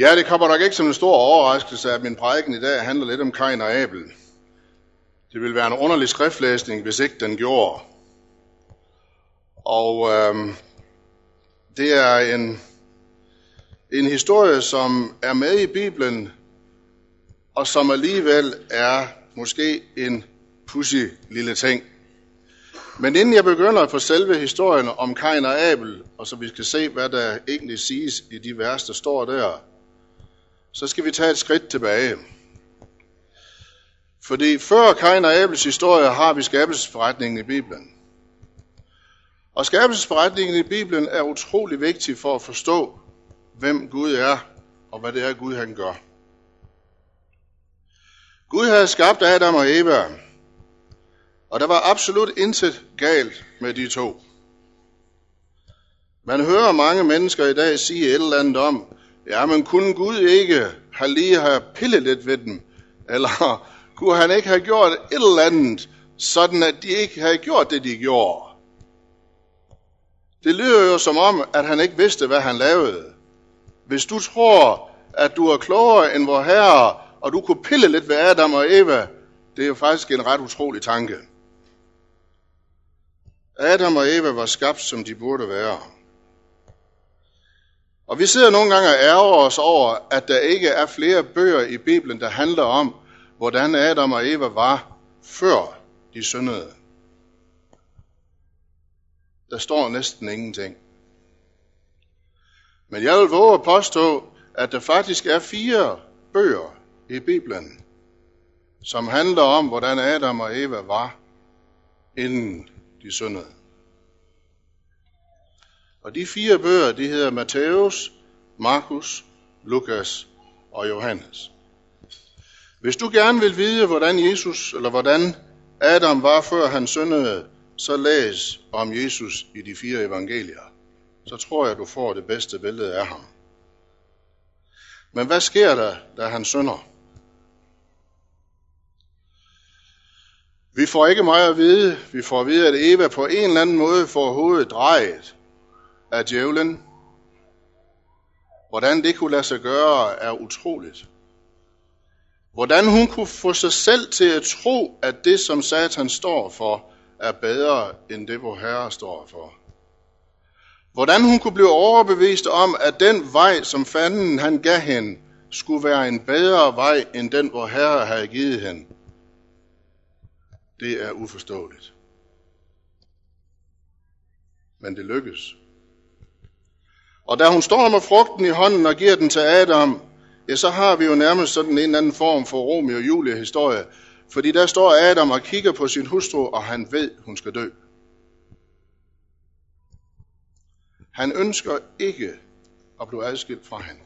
Ja, det kommer nok ikke som en stor overraskelse, at min prædiken i dag handler lidt om Kain og Abel. Det ville være en underlig skriftlæsning, hvis ikke den gjorde. Og øhm, det er en, en historie, som er med i Bibelen, og som alligevel er måske en pussy lille ting. Men inden jeg begynder på selve historien om Kain og Abel, og så vi skal se, hvad der egentlig siges i de vers, der står der, så skal vi tage et skridt tilbage. Fordi før Kain og Abels historie har vi skabelsesberetningen i Bibelen. Og skabelsesberetningen i Bibelen er utrolig vigtig for at forstå, hvem Gud er, og hvad det er, Gud han gør. Gud havde skabt Adam og Eva, og der var absolut intet galt med de to. Man hører mange mennesker i dag sige et eller andet om, ja, men kunne Gud ikke have lige have pillet lidt ved dem? Eller kunne han ikke have gjort et eller andet, sådan at de ikke havde gjort det, de gjorde? Det lyder jo som om, at han ikke vidste, hvad han lavede. Hvis du tror, at du er klogere end vor herre, og du kunne pille lidt ved Adam og Eva, det er jo faktisk en ret utrolig tanke. Adam og Eva var skabt, som de burde være. Og vi sidder nogle gange og ærger os over, at der ikke er flere bøger i Bibelen, der handler om, hvordan Adam og Eva var, før de syndede. Der står næsten ingenting. Men jeg vil våge at påstå, at der faktisk er fire bøger i Bibelen, som handler om, hvordan Adam og Eva var, inden de syndede. Og de fire bøger, de hedder Matthæus, Markus, Lukas og Johannes. Hvis du gerne vil vide, hvordan Jesus, eller hvordan Adam var, før han syndede, så læs om Jesus i de fire evangelier. Så tror jeg, du får det bedste billede af ham. Men hvad sker der, da han synder? Vi får ikke meget at vide. Vi får at vide, at Eva på en eller anden måde får hovedet drejet af djævlen. Hvordan det kunne lade sig gøre, er utroligt. Hvordan hun kunne få sig selv til at tro, at det, som Satan står for, er bedre end det, hvor Herre står for. Hvordan hun kunne blive overbevist om, at den vej, som fanden han gav hende, skulle være en bedre vej, end den, hvor Herre havde givet hende. Det er uforståeligt. Men det lykkes. Og da hun står med frugten i hånden og giver den til Adam, ja, så har vi jo nærmest sådan en eller anden form for Romeo og Julie historie. Fordi der står Adam og kigger på sin hustru, og han ved, hun skal dø. Han ønsker ikke at blive adskilt fra hende.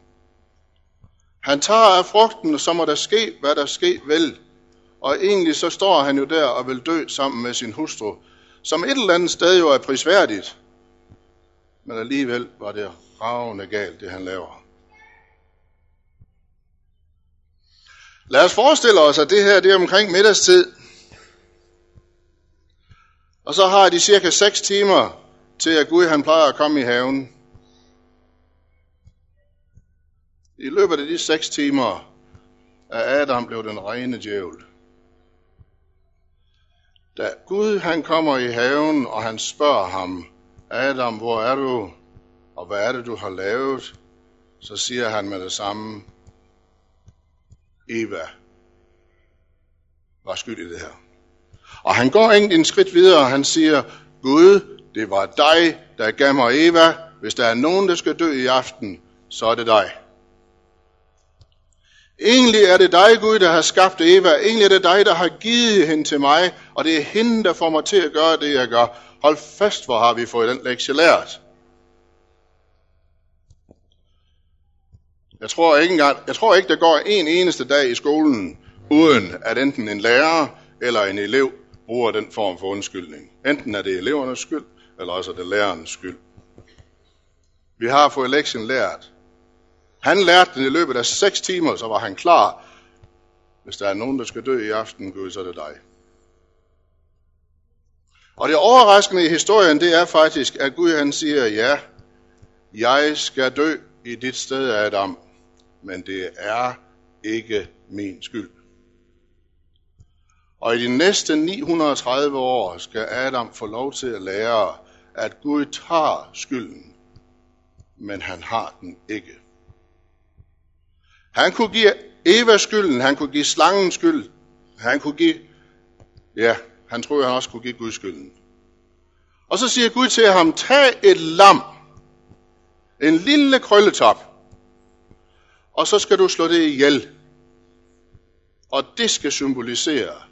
Han tager af frugten, og så må der ske, hvad der ske vil. Og egentlig så står han jo der og vil dø sammen med sin hustru, som et eller andet sted jo er prisværdigt. Men alligevel var det bravende galt, det han laver. Lad os forestille os, at det her det er omkring middagstid. Og så har de cirka 6 timer til, at Gud han plejer at komme i haven. I løbet af de 6 timer er Adam blev den rene djævel. Da Gud han kommer i haven, og han spørger ham, Adam, hvor er du? Og hvad er det, du har lavet? Så siger han med det samme, Eva var skyld i det her. Og han går egentlig en skridt videre, og han siger, Gud, det var dig, der gav mig Eva. Hvis der er nogen, der skal dø i aften, så er det dig. Egentlig er det dig, Gud, der har skabt Eva. Egentlig er det dig, der har givet hende til mig, og det er hende, der får mig til at gøre det, jeg gør. Hold fast, hvor har vi fået den lektie lært. Jeg tror ikke engang, jeg tror ikke, der går en eneste dag i skolen, uden at enten en lærer eller en elev bruger den form for undskyldning. Enten er det elevernes skyld, eller også er det lærernes skyld. Vi har fået lektionen lært. Han lærte den i løbet af 6 timer, så var han klar. Hvis der er nogen, der skal dø i aften, Gud, så er det dig. Og det overraskende i historien, det er faktisk, at Gud han siger, ja, jeg skal dø i dit sted, Adam men det er ikke min skyld. Og i de næste 930 år skal Adam få lov til at lære, at Gud tager skylden, men han har den ikke. Han kunne give Eva skylden, han kunne give slangen skyld, han kunne give, ja, han troede, han også kunne give Gud skylden. Og så siger Gud til ham, tag et lam, en lille krølletop, og så skal du slå det ihjel. Og det skal symbolisere,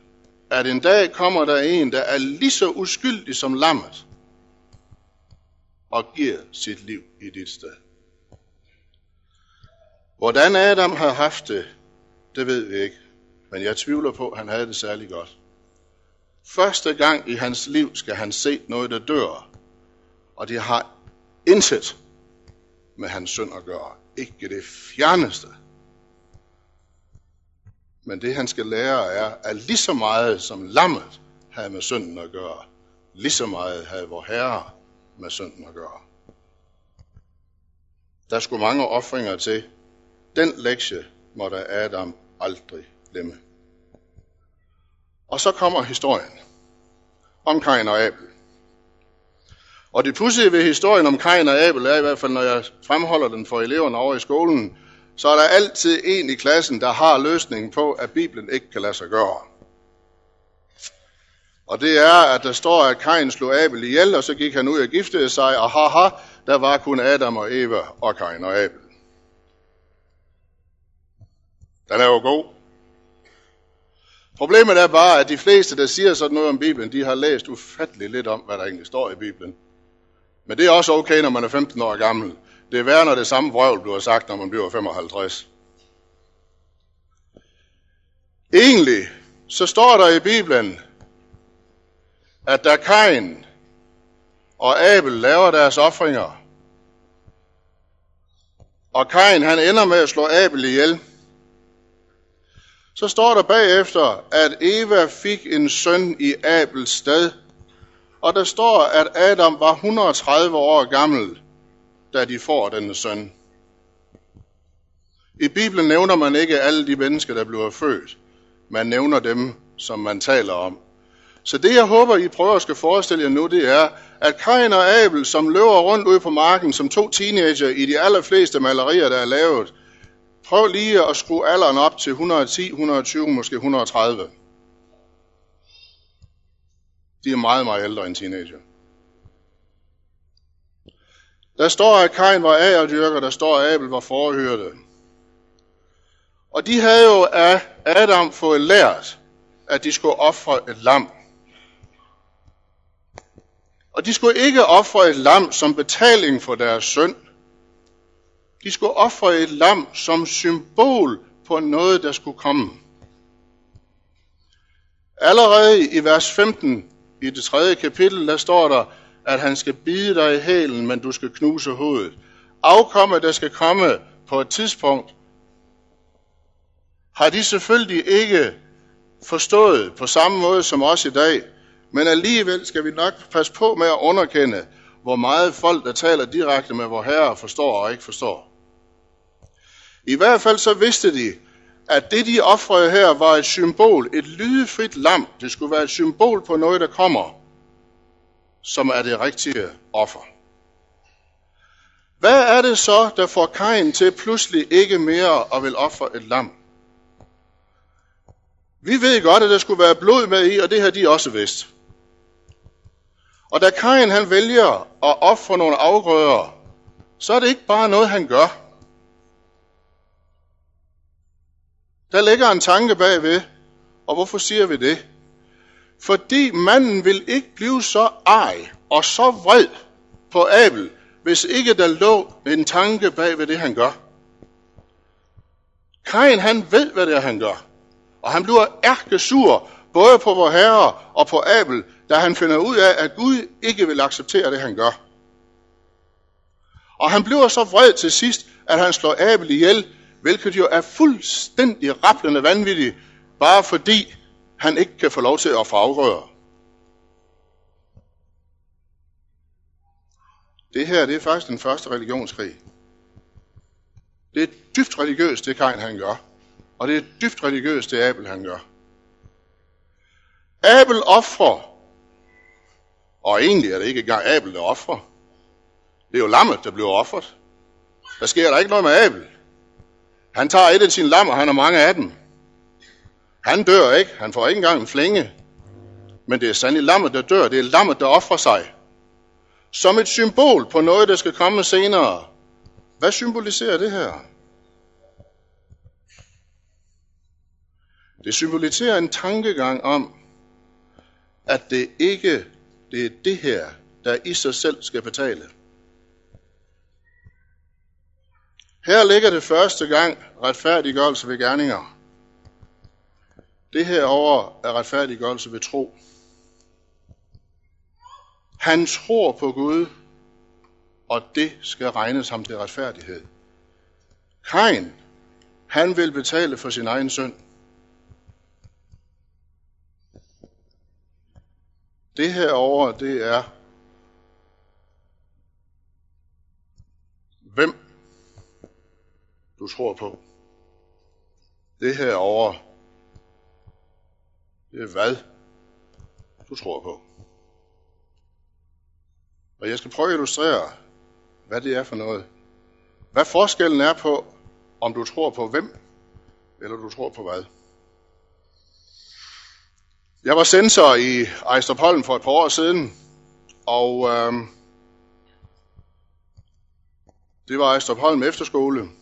at en dag kommer der en, der er lige så uskyldig som lammet, og giver sit liv i dit sted. Hvordan Adam har haft det, det ved vi ikke, men jeg tvivler på, at han havde det særlig godt. Første gang i hans liv skal han se noget, der dør, og det har intet med hans synd at gøre. Ikke det fjerneste. Men det han skal lære er, at lige så meget som lammet havde med synden at gøre, lige så meget havde vor Herre med synden at gøre. Der skulle mange offringer til. Den lektie måtte Adam aldrig glemme. Og så kommer historien om Kain og Abel. Og det pudsige ved historien om Kain og Abel er i hvert fald, når jeg fremholder den for eleverne over i skolen, så er der altid en i klassen, der har løsningen på, at Bibelen ikke kan lade sig gøre. Og det er, at der står, at Kain slog Abel ihjel, og så gik han ud og giftede sig, og haha, der var kun Adam og Eva og Kain og Abel. Den er jo god. Problemet er bare, at de fleste, der siger sådan noget om Bibelen, de har læst ufattelig lidt om, hvad der egentlig står i Bibelen. Men det er også okay, når man er 15 år gammel. Det er værre, når det samme vrøvl bliver sagt, når man bliver 55. Egentlig, så står der i Bibelen, at da Kain og Abel laver deres offringer, og Kain han ender med at slå Abel ihjel, så står der bagefter, at Eva fik en søn i Abels sted. Og der står, at Adam var 130 år gammel, da de får denne søn. I Bibelen nævner man ikke alle de mennesker, der bliver født. Man nævner dem, som man taler om. Så det, jeg håber, I prøver at skal forestille jer nu, det er, at Kain og Abel, som løber rundt ude på marken som to teenager i de allerfleste malerier, der er lavet, Prøv lige at skrue alderen op til 110, 120, måske 130. De er meget, meget ældre end teenager. Der står, at Kain var agerdyrker, der står, at Abel var forhørte. Og de havde jo af Adam fået lært, at de skulle ofre et lam. Og de skulle ikke ofre et lam som betaling for deres synd. De skulle ofre et lam som symbol på noget, der skulle komme. Allerede i vers 15 i det tredje kapitel, der står der, at han skal bide dig i hælen, men du skal knuse hovedet. Afkommet, der skal komme på et tidspunkt, har de selvfølgelig ikke forstået på samme måde som os i dag, men alligevel skal vi nok passe på med at underkende, hvor meget folk, der taler direkte med vor Herre, forstår og ikke forstår. I hvert fald så vidste de, at det de offrede her var et symbol, et lydefrit lam. Det skulle være et symbol på noget, der kommer, som er det rigtige offer. Hvad er det så, der får Kain til pludselig ikke mere at vil ofre et lam? Vi ved godt, at der skulle være blod med i, og det har de også vidst. Og da Kain han vælger at ofre nogle afgrøder, så er det ikke bare noget, han gør. Der ligger en tanke bagved. Og hvorfor siger vi det? Fordi manden vil ikke blive så ej og så vred på Abel, hvis ikke der lå en tanke bag ved det, han gør. Kain, han ved, hvad det er, han gør. Og han bliver ærkesur, både på vor herre og på Abel, da han finder ud af, at Gud ikke vil acceptere det, han gør. Og han bliver så vred til sidst, at han slår Abel ihjel, hvilket jo er fuldstændig rapplende vanvittigt, bare fordi han ikke kan få lov til at få. Det her, det er faktisk den første religionskrig. Det er dybt religiøst, det Kain han gør. Og det er dybt religiøst, det Abel han gør. Abel offrer. Og egentlig er det ikke engang Abel, der offrer. Det er jo lammet, der bliver offret. Der sker der ikke noget med Abel. Han tager et af sine lam, og han har mange af dem. Han dør ikke. Han får ikke engang en flænge. Men det er sandelig lammet, der dør. Det er lammet, der offrer sig. Som et symbol på noget, der skal komme senere. Hvad symboliserer det her? Det symboliserer en tankegang om, at det ikke det er det her, der i sig selv skal betale. Her ligger det første gang retfærdiggørelse ved gerninger. Det her over er retfærdiggørelse ved tro. Han tror på Gud, og det skal regnes ham til retfærdighed. Kain, han vil betale for sin egen synd. Det her over, det er, hvem du tror på. Det her over, det er hvad du tror på. Og jeg skal prøve at illustrere, hvad det er for noget. Hvad forskellen er på, om du tror på hvem, eller du tror på hvad. Jeg var sensor i Ejstrupholm for et par år siden, og øh, det var Ejstrupholm efterskole.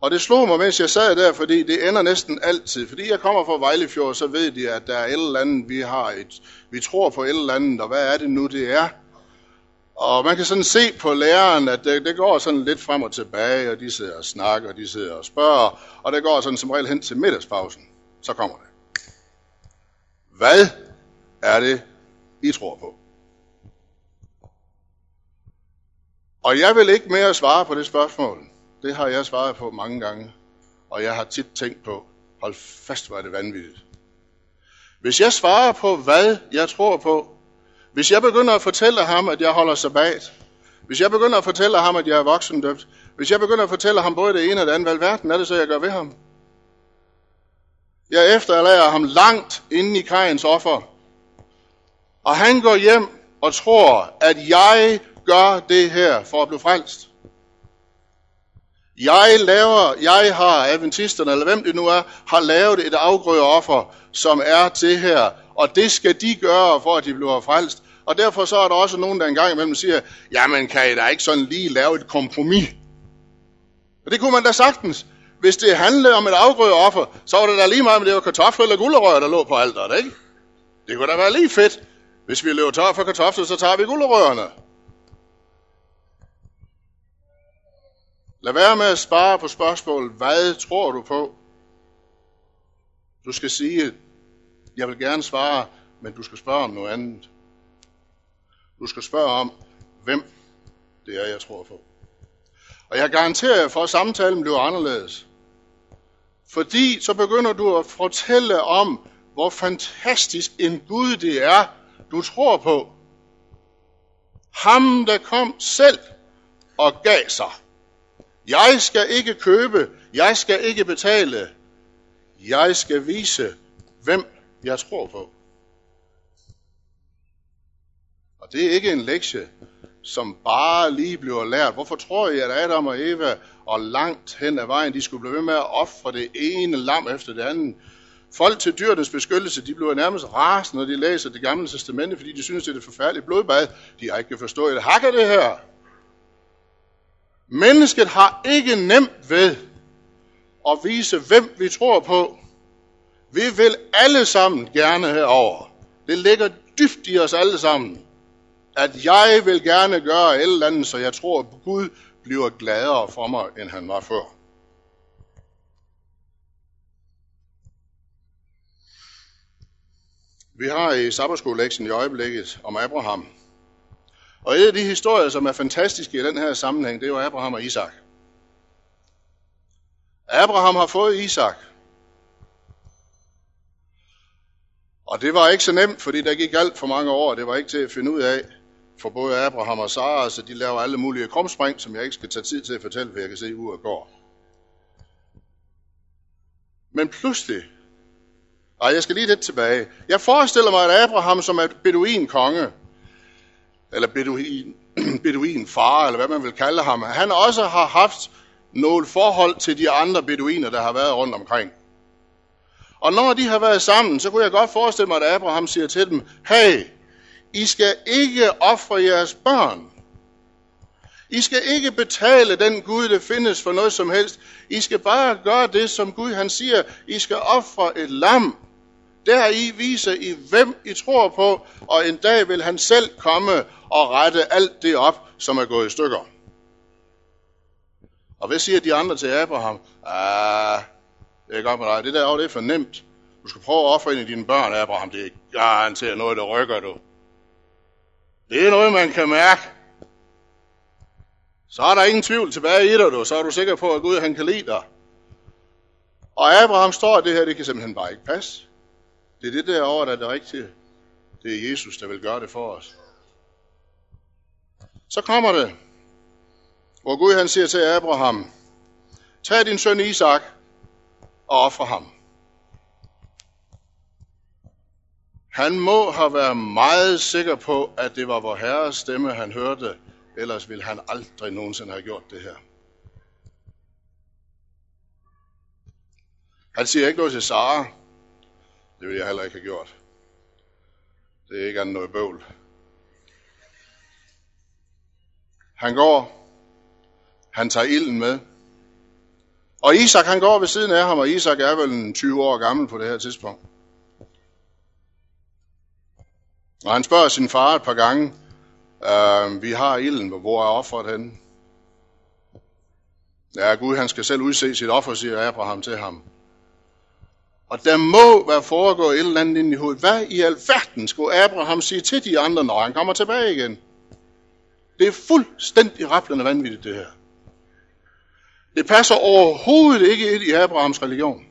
Og det slog mig, mens jeg sad der, fordi det ender næsten altid. Fordi jeg kommer fra Vejlefjord, så ved de, at der er et eller andet, vi har et, vi tror på et eller andet, og hvad er det nu, det er? Og man kan sådan se på læreren, at det, det går sådan lidt frem og tilbage, og de sidder og snakker, og de sidder og spørger, og det går sådan som regel hen til middagspausen. Så kommer det. Hvad er det, I tror på? Og jeg vil ikke mere svare på det spørgsmål. Det har jeg svaret på mange gange. Og jeg har tit tænkt på, hold fast, hvor er det vanvittigt. Hvis jeg svarer på, hvad jeg tror på, hvis jeg begynder at fortælle ham, at jeg holder sabbat, hvis jeg begynder at fortælle ham, at jeg er voksendøbt, hvis jeg begynder at fortælle ham både det ene og det andet, hvad verden er det så, jeg gør ved ham? Jeg efterlader ham langt inde i kajens offer. Og han går hjem og tror, at jeg gør det her for at blive frelst. Jeg laver, jeg har adventisterne, eller hvem det nu er, har lavet et afgrødeoffer, som er til her, og det skal de gøre, for at de bliver frelst. Og derfor så er der også nogen, der engang imellem siger, jamen kan I da ikke sådan lige lave et kompromis? Og det kunne man da sagtens. Hvis det handlede om et afgrødeoffer, så var det da lige meget, om det var kartofler eller gulerødder, der lå på alteret, ikke? Det kunne da være lige fedt. Hvis vi løber tør for kartofler, så tager vi gulerødderne. Lad være med at spare på spørgsmålet, Hvad tror du på? Du skal sige, jeg vil gerne svare, men du skal spørge om noget andet. Du skal spørge om, hvem det er, jeg tror på. Og jeg garanterer jer for, at samtalen bliver anderledes. Fordi så begynder du at fortælle om, hvor fantastisk en Gud det er, du tror på. Ham, der kom selv og gav sig. Jeg skal ikke købe, jeg skal ikke betale. Jeg skal vise, hvem jeg tror på. Og det er ikke en lektie, som bare lige bliver lært. Hvorfor tror I, at Adam og Eva og langt hen ad vejen, de skulle blive ved med at ofre det ene lam efter det andet? Folk til dyrenes beskyttelse, de bliver nærmest rasende, når de læser det gamle testamente, fordi de synes, det er et forfærdeligt blodbad. De har ikke forstået det. Hakker det her. Mennesket har ikke nemt ved at vise, hvem vi tror på. Vi vil alle sammen gerne herover. Det ligger dybt i os alle sammen at jeg vil gerne gøre et eller andet, så jeg tror, at Gud bliver gladere for mig, end han var før. Vi har i sabbatskolektien i øjeblikket om Abraham. Og en af de historier, som er fantastiske i den her sammenhæng, det er jo Abraham og Isak. Abraham har fået Isak. Og det var ikke så nemt, fordi der gik alt for mange år, det var ikke til at finde ud af, for både Abraham og Sara, så de laver alle mulige krumspring, som jeg ikke skal tage tid til at fortælle, for jeg kan se ud og går. Men pludselig, og jeg skal lige lidt tilbage, jeg forestiller mig, at Abraham som er beduin konge, eller beduin, beduin far, eller hvad man vil kalde ham, han også har haft nogle forhold til de andre beduiner, der har været rundt omkring. Og når de har været sammen, så kunne jeg godt forestille mig, at Abraham siger til dem, hey, I skal ikke ofre jeres børn. I skal ikke betale den Gud, der findes for noget som helst. I skal bare gøre det, som Gud han siger. I skal ofre et lam. Der I viser I, hvem I tror på, og en dag vil han selv komme og rette alt det op, som er gået i stykker. Og hvad siger de andre til Abraham? Ah, det er godt med dig. Det der det er for nemt. Du skal prøve at ofre en af dine børn, Abraham. Det er garanteret noget, der rykker du. Det er noget, man kan mærke. Så er der ingen tvivl tilbage i dig, du. Så er du sikker på, at Gud han kan lide dig. Og Abraham står, at det her, det kan simpelthen bare ikke passe. Det er det derovre, der er det rigtige. Det er Jesus, der vil gøre det for os. Så kommer det, hvor Gud han siger til Abraham, tag din søn Isak og ofre ham. Han må have været meget sikker på, at det var vor Herres stemme, han hørte, ellers ville han aldrig nogensinde have gjort det her. Han siger ikke noget til Sara. Det ville jeg heller ikke have gjort. Det er ikke andet noget bøvl. Han går. Han tager ilden med. Og Isak han går ved siden af ham, og Isak er vel en 20 år gammel på det her tidspunkt. Og han spørger sin far et par gange, øh, vi har ilden, hvor er offeret henne? Ja, Gud han skal selv udse sit offer, siger Abraham til ham. Og der må være foregået et eller andet ind i hovedet. Hvad i alverden skulle Abraham sige til de andre, når han kommer tilbage igen? Det er fuldstændig rappelende vanvittigt, det her. Det passer overhovedet ikke ind i Abrahams religion.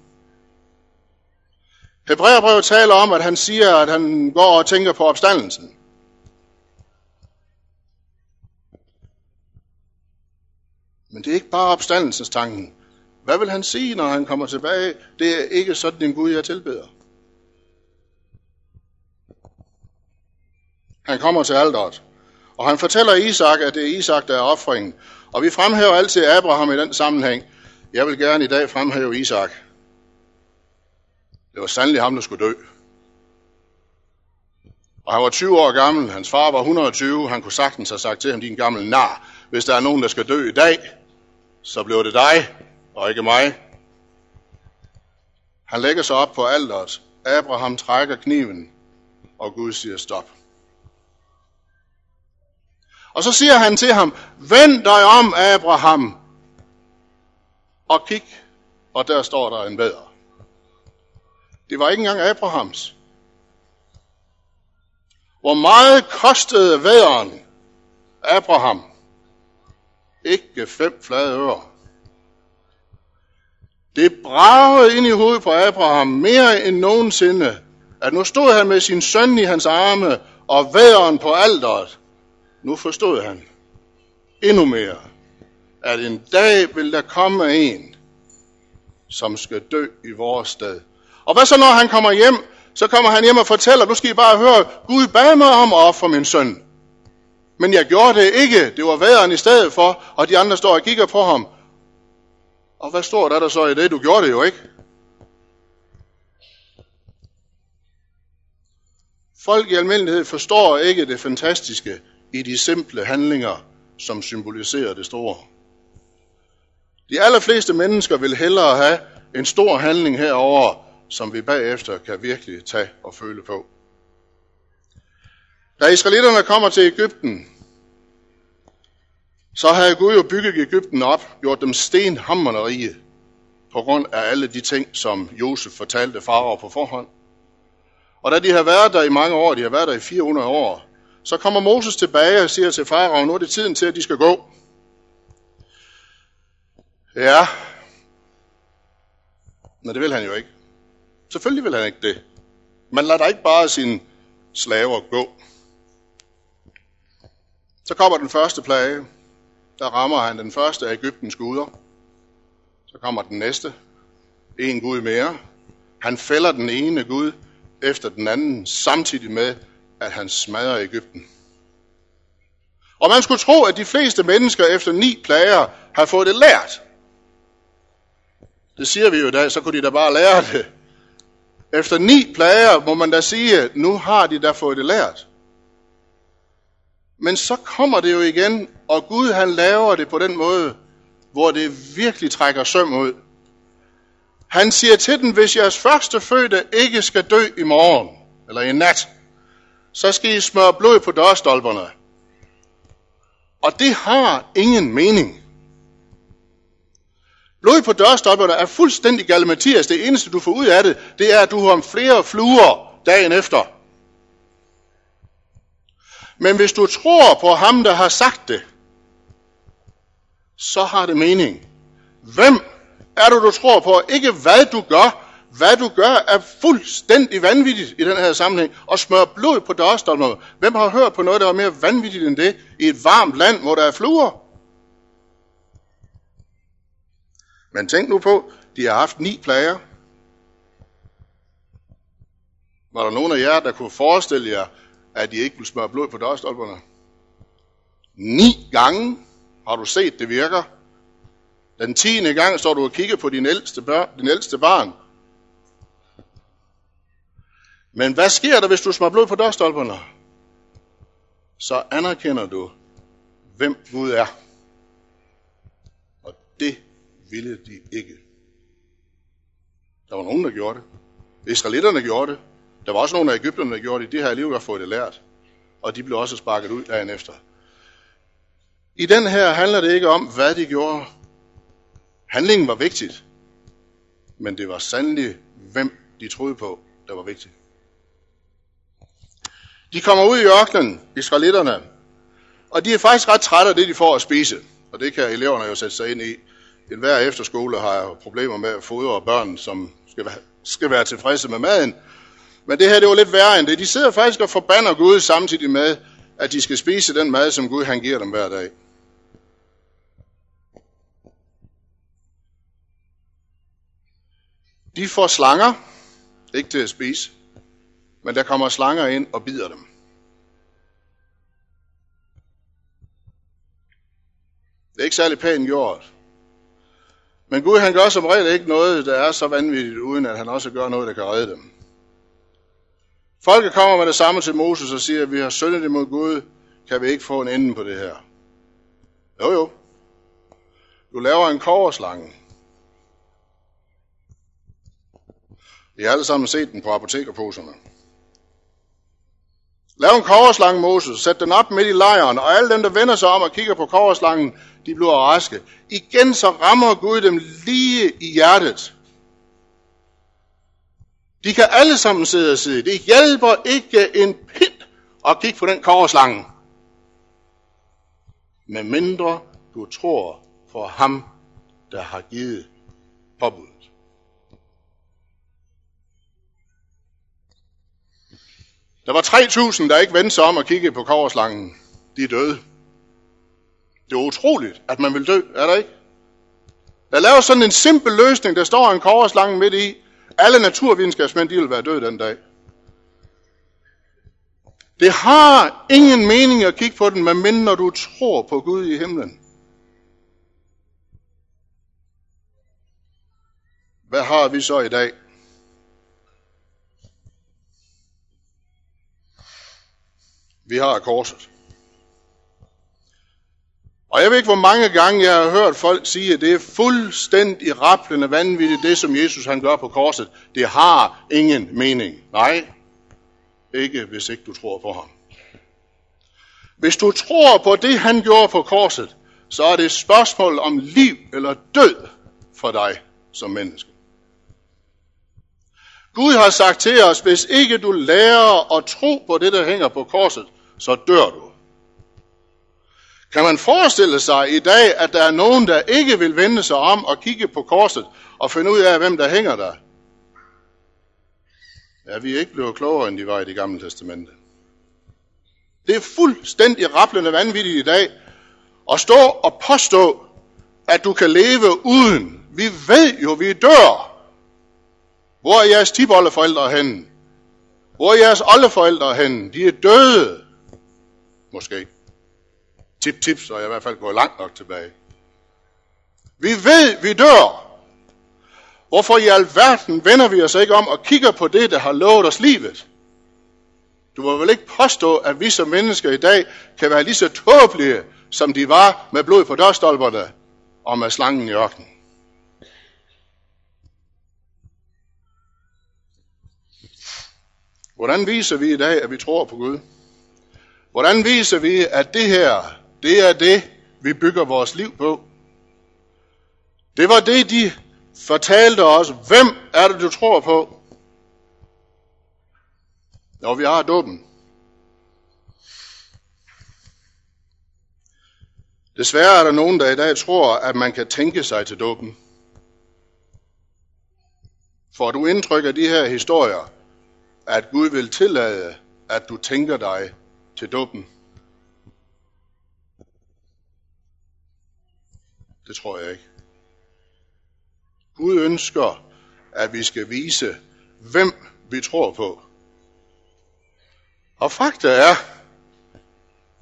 Hebræerbrevet taler om, at han siger, at han går og tænker på opstandelsen. Men det er ikke bare opstandelsens tanken. Hvad vil han sige, når han kommer tilbage? Det er ikke sådan en Gud, jeg tilbeder. Han kommer til alderet, og han fortæller Isak, at det er Isak, der er offringen. Og vi fremhæver altid Abraham i den sammenhæng. Jeg vil gerne i dag fremhæve Isak. Det var sandelig ham, der skulle dø. Og han var 20 år gammel, hans far var 120, han kunne sagtens have sagt til ham, din gamle nar, hvis der er nogen, der skal dø i dag, så bliver det dig, og ikke mig. Han lægger sig op på alderet. Abraham trækker kniven, og Gud siger stop. Og så siger han til ham, vend dig om, Abraham, og kig, og der står der en bedre. Det var ikke engang Abrahams. Hvor meget kostede væderen Abraham? Ikke fem flade ører. Det bragede ind i hovedet på Abraham mere end nogensinde, at nu stod han med sin søn i hans arme og væderen på alderet. Nu forstod han endnu mere, at en dag vil der komme en, som skal dø i vores sted. Og hvad så når han kommer hjem? Så kommer han hjem og fortæller, nu skal I bare høre, Gud bad mig om at ofre min søn. Men jeg gjorde det ikke. Det var væderen i stedet for, og de andre står og kigger på ham. Og hvad står der der så i det? Du gjorde det jo ikke. Folk i almindelighed forstår ikke det fantastiske i de simple handlinger, som symboliserer det store. De allerfleste mennesker vil hellere have en stor handling herover, som vi bagefter kan virkelig tage og føle på. Da israelitterne kommer til Ægypten, så havde Gud jo bygget Ægypten op, gjort dem stenhammerne rige, på grund af alle de ting, som Josef fortalte farver på forhånd. Og da de har været der i mange år, de har været der i 400 år, så kommer Moses tilbage og siger til farao, nu er det tiden til, at de skal gå. Ja, men det vil han jo ikke. Selvfølgelig vil han ikke det. Man lader ikke bare sine slaver gå. Så kommer den første plage. Der rammer han den første af Ægyptens guder. Så kommer den næste. En gud mere. Han fælder den ene gud efter den anden, samtidig med, at han smadrer Ægypten. Og man skulle tro, at de fleste mennesker efter ni plager har fået det lært. Det siger vi jo i dag, så kunne de da bare lære det. Efter ni plager må man da sige, at nu har de da fået det lært. Men så kommer det jo igen, og Gud han laver det på den måde, hvor det virkelig trækker søm ud. Han siger til den, hvis jeres første fødte ikke skal dø i morgen, eller i nat, så skal I smøre blod på dørstolperne. Og det har ingen mening. Blod på dørstolperne er fuldstændig galimatias. Det eneste, du får ud af det, det er, at du har flere fluer dagen efter. Men hvis du tror på ham, der har sagt det, så har det mening. Hvem er du, du tror på? Ikke hvad du gør. Hvad du gør er fuldstændig vanvittigt i den her sammenhæng. Og smøre blod på dørstolmer. Hvem har hørt på noget, der er mere vanvittigt end det i et varmt land, hvor der er fluer? Men tænk nu på, de har haft ni plager. Var der nogen af jer, der kunne forestille jer, at de ikke vil smøre blod på dørstolperne? Ni gange har du set, det virker. Den tiende gang står du og kigger på din ældste, børn, din ældste barn. Men hvad sker der, hvis du smører blod på dørstolperne? Så anerkender du, hvem Gud er. Og det ville de ikke. Der var nogen, der gjorde det. Israelitterne gjorde det. Der var også nogle af Ægypterne, der gjorde det. De har alligevel fået det lært. Og de blev også sparket ud dagen efter. I den her handler det ikke om, hvad de gjorde. Handlingen var vigtigt. Men det var sandelig, hvem de troede på, der var vigtigt. De kommer ud i ørkenen, israelitterne, og de er faktisk ret trætte af det, de får at spise. Og det kan eleverne jo sætte sig ind i. En hver efterskole har jo problemer med at fodre børn, som skal være, skal være tilfredse med maden. Men det her, det var lidt værre end det. De sidder faktisk og forbander Gud samtidig med, at de skal spise den mad, som Gud han giver dem hver dag. De får slanger, ikke til at spise, men der kommer slanger ind og bider dem. Det er ikke særlig pænt gjort. Men Gud han gør som regel ikke noget, der er så vanvittigt, uden at han også gør noget, der kan redde dem. Folket kommer med det samme til Moses og siger, at vi har syndet imod Gud, kan vi ikke få en ende på det her? Jo jo. Du laver en koverslange. I har alle sammen set den på apotekerposerne. Lav en koverslange, Moses, sæt den op midt i lejren, og alle dem, der vender sig om og kigger på koverslangen, de bliver raske. Igen så rammer Gud dem lige i hjertet. De kan alle sammen sidde og sidde. Det hjælper ikke en pind at kigge på den korslange. Med mindre du tror på ham, der har givet påbuddet. Der var 3.000, der ikke vendte sig om at kigge på korslangen. De er døde. Det er utroligt, at man vil dø, er der ikke? Der laver sådan en simpel løsning, der står en korslange midt i. Alle naturvidenskabsmænd, de vil være døde den dag. Det har ingen mening at kigge på den, medmindre du tror på Gud i himlen. Hvad har vi så i dag? Vi har korset. Og jeg ved ikke, hvor mange gange jeg har hørt folk sige, at det er fuldstændig rapplende vanvittigt, det som Jesus han gør på korset. Det har ingen mening. Nej, ikke hvis ikke du tror på ham. Hvis du tror på det, han gjorde på korset, så er det et spørgsmål om liv eller død for dig som menneske. Gud har sagt til os, hvis ikke du lærer at tro på det, der hænger på korset, så dør du. Kan man forestille sig i dag, at der er nogen, der ikke vil vende sig om og kigge på korset og finde ud af, hvem der hænger der? Ja, vi er ikke blevet klogere, end de var i det gamle testamente. Det er fuldstændig rapplende vanvittigt i dag at stå og påstå, at du kan leve uden. Vi ved jo, vi dør. Hvor er jeres tipoldeforældre henne? Hvor er jeres oldeforældre henne? De er døde. Måske. Tip, tip, så er jeg i hvert fald gået langt nok tilbage. Vi ved, vi dør. Hvorfor i alverden vender vi os ikke om og kigger på det, der har lovet os livet? Du må vel ikke påstå, at vi som mennesker i dag kan være lige så tåbelige, som de var med blod på dørstolperne og med slangen i ørkenen. Hvordan viser vi i dag, at vi tror på Gud? Hvordan viser vi, at det her, det er det, vi bygger vores liv på? Det var det, de fortalte os. Hvem er det, du tror på? Når vi har dåben. Desværre er der nogen, der i dag tror, at man kan tænke sig til dåben. Får du indtryk af de her historier, at Gud vil tillade, at du tænker dig til dåben? Det tror jeg ikke. Gud ønsker, at vi skal vise, hvem vi tror på. Og fakta er,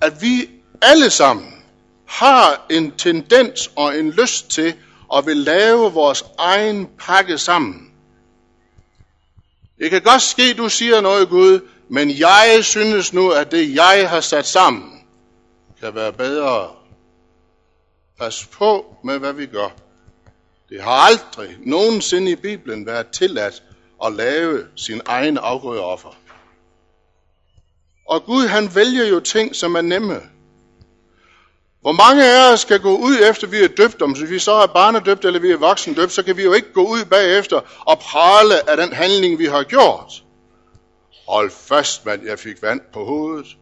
at vi alle sammen har en tendens og en lyst til at vil lave vores egen pakke sammen. Det kan godt ske, du siger noget, Gud, men jeg synes nu, at det, jeg har sat sammen, kan være bedre. Pas på med, hvad vi gør. Det har aldrig nogensinde i Bibelen været tilladt at lave sin egen afgrødeoffer. Og Gud han vælger jo ting, som er nemme. Hvor mange af os skal gå ud efter, vi er døbt, om så vi så er barnedøbt eller vi er voksendøbt, så kan vi jo ikke gå ud bagefter og prale af den handling, vi har gjort. Hold fast, mand, jeg fik vand på hovedet.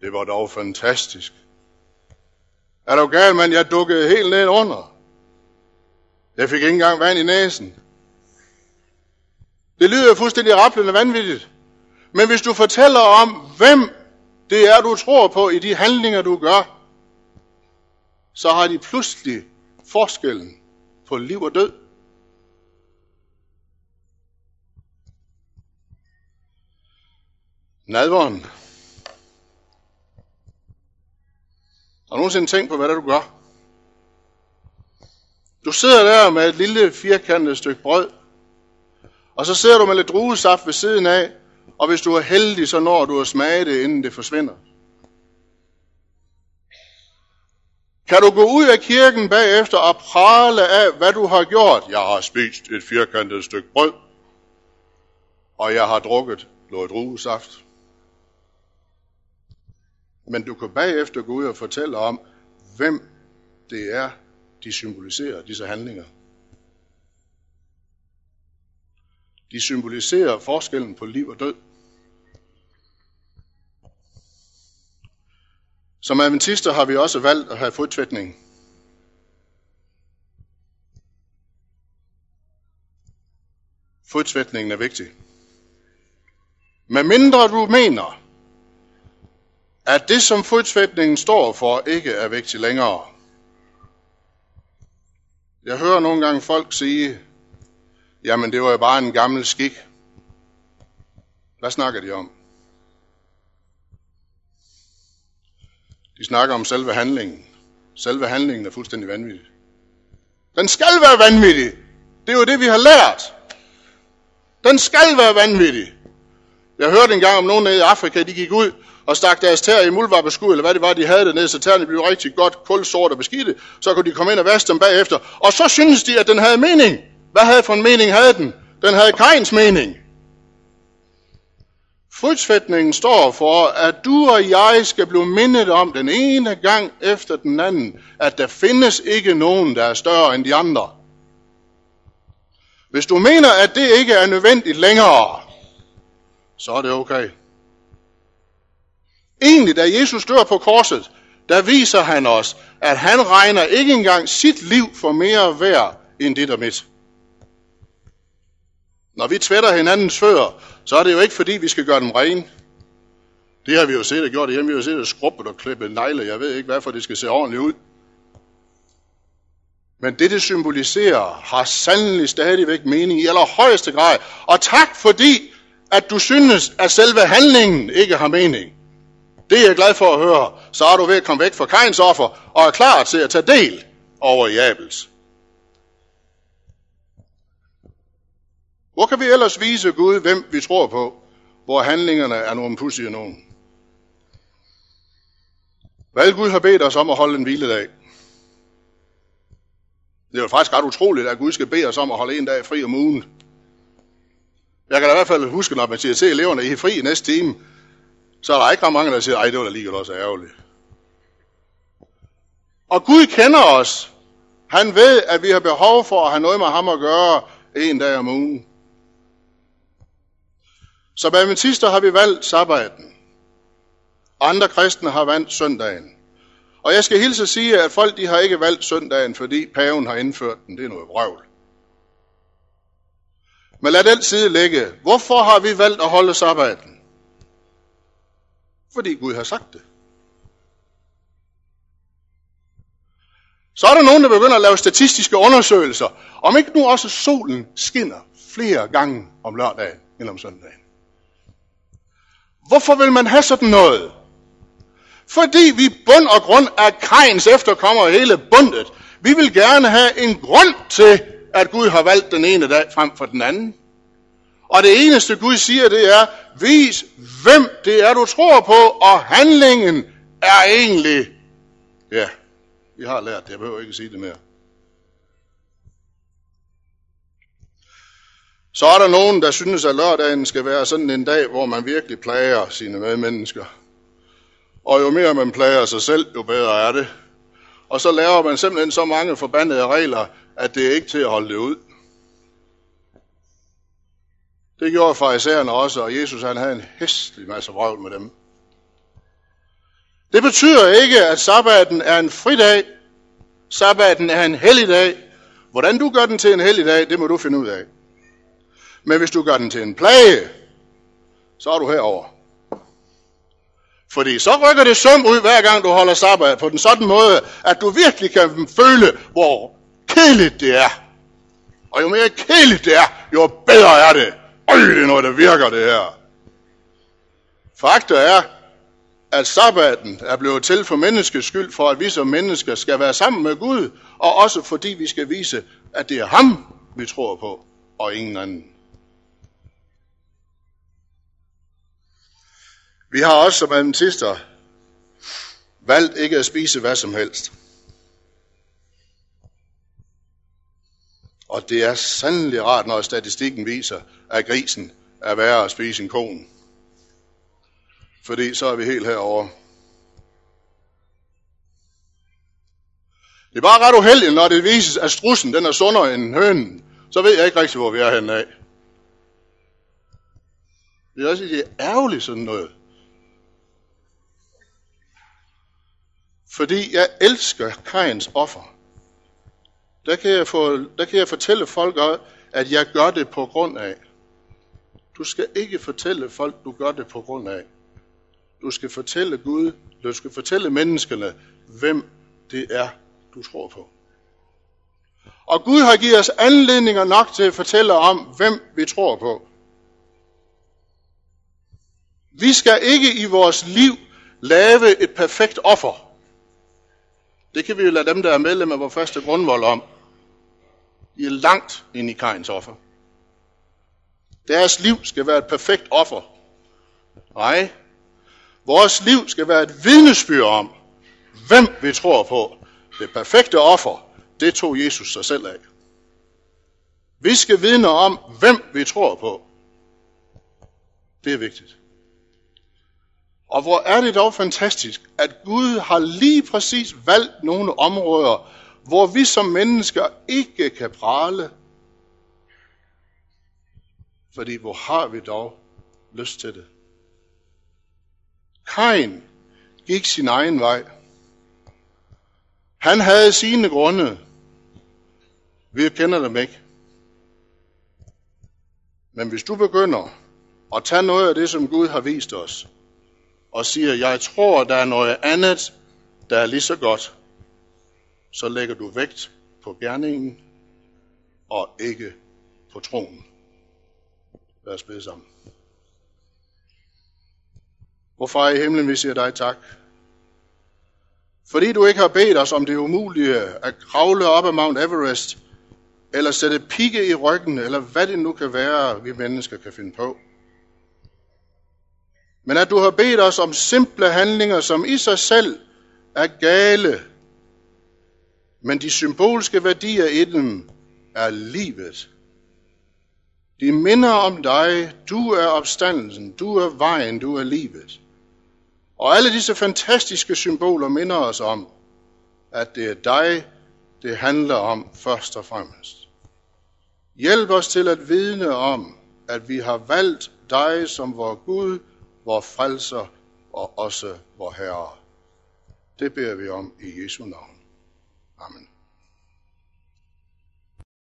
Det var dog fantastisk. Er du gal, mand? Jeg dukkede helt ned under. Jeg fik ikke engang vand i næsen. Det lyder fuldstændig rappelende vanvittigt. Men hvis du fortæller om, hvem det er, du tror på i de handlinger, du gør, så har de pludselig forskellen på liv og død. Nadvåren. Har du nogensinde tænkt på, hvad det er, du gør? Du sidder der med et lille firkantet stykke brød, og så sidder du med lidt druesaft ved siden af, og hvis du er heldig, så når du at smage det, inden det forsvinder. Kan du gå ud af kirken bagefter og prale af, hvad du har gjort? Jeg har spist et firkantet stykke brød, og jeg har drukket noget druesaft. Men du kan bagefter gå ud og fortælle om, hvem det er, de symboliserer, disse handlinger. De symboliserer forskellen på liv og død. Som adventister har vi også valgt at have fodtvætning. Fodtvætningen er vigtig. Med mindre du mener, at det, som fodsvæbningen står for, ikke er vigtigt længere. Jeg hører nogle gange folk sige, jamen det var jo bare en gammel skik. Hvad snakker de om? De snakker om selve handlingen. Selve handlingen er fuldstændig vanvittig. Den skal være vanvittig. Det er jo det, vi har lært. Den skal være vanvittig. Jeg hørte engang om nogen nede i Afrika, de gik ud og stak deres tæer i muldvarpeskud, eller hvad det var, de havde dernede, så tæerne blev rigtig godt kulsort og beskidte. Så kunne de komme ind og vaske dem bagefter. Og så synes de, at den havde mening. Hvad havde for en mening havde den? Den havde Kajens mening. Frydsfætningen står for, at du og jeg skal blive mindet om den ene gang efter den anden, at der findes ikke nogen, der er større end de andre. Hvis du mener, at det ikke er nødvendigt længere, så er det okay. Egentlig, da Jesus dør på korset, der viser han os, at han regner ikke engang sit liv for mere værd end dit og mit. Når vi tvætter hinandens fødder, så er det jo ikke fordi, vi skal gøre dem rene. Det har vi jo set og gjort hjemme. Vi har jo set og skrubbet og klippet negle. Jeg ved ikke, hvorfor det skal se ordentligt ud. Men det, det symboliserer, har sandelig stadigvæk mening i allerhøjeste grad. Og tak fordi, at du synes, at selve handlingen ikke har mening. Det er jeg glad for at høre. Så er du ved at komme væk fra Kains offer og er klar til at tage del over i Abels. Hvor kan vi ellers vise Gud, hvem vi tror på, hvor handlingerne er nogle pudsige nogen? Hvad Gud har bedt os om at holde en hviledag. Det er jo faktisk ret utroligt, at Gud skal bede os om at holde en dag fri om ugen. Jeg kan da i hvert fald huske, når man siger til eleverne, I er fri i næste time, så er der ikke ret mange, der siger, ej, det var da alligevel også ærgerligt. Og Gud kender os. Han ved, at vi har behov for at have noget med ham at gøre en dag om ugen. Som adventister har vi valgt sabbaten. Andre kristne har valgt søndagen. Og jeg skal hilse at sige, at folk de har ikke valgt søndagen, fordi paven har indført den. Det er noget vrøvl. Men lad den side ligge. Hvorfor har vi valgt at holde sabbaten? Fordi Gud har sagt det. Så er der nogen, der begynder at lave statistiske undersøgelser, om ikke nu også solen skinner flere gange om lørdagen end om søndagen. Hvorfor vil man have sådan noget? Fordi vi bund og grund er kajens efterkommer hele bundet. Vi vil gerne have en grund til, at Gud har valgt den ene dag frem for den anden. Og det eneste Gud siger, det er, vis hvem det er, du tror på, og handlingen er egentlig, ja, vi har lært det, jeg behøver ikke sige det mere. Så er der nogen, der synes, at lørdagen skal være sådan en dag, hvor man virkelig plager sine medmennesker. Og jo mere man plager sig selv, jo bedre er det. Og så laver man simpelthen så mange forbandede regler, at det er ikke til at holde det ud. Det gjorde farisæerne også, og Jesus han havde en hæstlig masse vrøvl med dem. Det betyder ikke, at sabbaten er en fridag. Sabbaten er en helligdag. Hvordan du gør den til en helligdag, det må du finde ud af. Men hvis du gør den til en plage, så er du herover. Fordi så rykker det sum ud, hver gang du holder sabbat, på den sådan måde, at du virkelig kan føle, hvor kedeligt det er. Og jo mere kedeligt det er, jo bedre er det. Øj, det er noget, der virker det her. Fakta er, at sabbaten er blevet til for menneskets skyld, for at vi som mennesker skal være sammen med Gud, og også fordi vi skal vise, at det er ham, vi tror på, og ingen anden. Vi har også som adventister valgt ikke at spise hvad som helst. Og det er sandelig rart, når statistikken viser, at grisen er værre at spise en kon. Fordi så er vi helt herovre. Det er bare ret uheldigt, når det vises, at strussen den er sundere end hønen. Så ved jeg ikke rigtig, hvor vi er henne af. Det er også det er ærgerligt sådan noget. Fordi jeg elsker Kajens offer. Der kan, jeg få, der kan jeg fortælle folk, at jeg gør det på grund af. Du skal ikke fortælle folk, du gør det på grund af. Du skal fortælle Gud, du skal fortælle menneskene, hvem det er, du tror på. Og Gud har givet os anledninger nok til at fortælle om, hvem vi tror på. Vi skal ikke i vores liv lave et perfekt offer. Det kan vi jo lade dem, der er medlem af vores første grundvold om. De er langt ind i Kains offer. Deres liv skal være et perfekt offer. Nej, vores liv skal være et vidnesbyrd om, hvem vi tror på. Det perfekte offer, det tog Jesus sig selv af. Vi skal vidne om, hvem vi tror på. Det er vigtigt. Og hvor er det dog fantastisk, at Gud har lige præcis valgt nogle områder, hvor vi som mennesker ikke kan prale. Fordi hvor har vi dog lyst til det? Kain gik sin egen vej. Han havde sine grunde. Vi kender dem ikke. Men hvis du begynder at tage noget af det, som Gud har vist os, og siger, jeg tror, der er noget andet, der er lige så godt, så lægger du vægt på gerningen og ikke på troen. Lad os bede sammen. Hvorfor i himlen, vi siger dig tak. Fordi du ikke har bedt os om det umulige at kravle op ad Mount Everest, eller sætte pigge i ryggen, eller hvad det nu kan være, vi mennesker kan finde på. Men at du har bedt os om simple handlinger, som i sig selv er gale, men de symbolske værdier i dem er livet. De minder om dig, du er opstandelsen, du er vejen, du er livet. Og alle disse fantastiske symboler minder os om, at det er dig, det handler om først og fremmest. Hjælp os til at vidne om, at vi har valgt dig som vor Gud, vor frelser og også vor Herre. Det beder vi om i Jesu navn. Amen.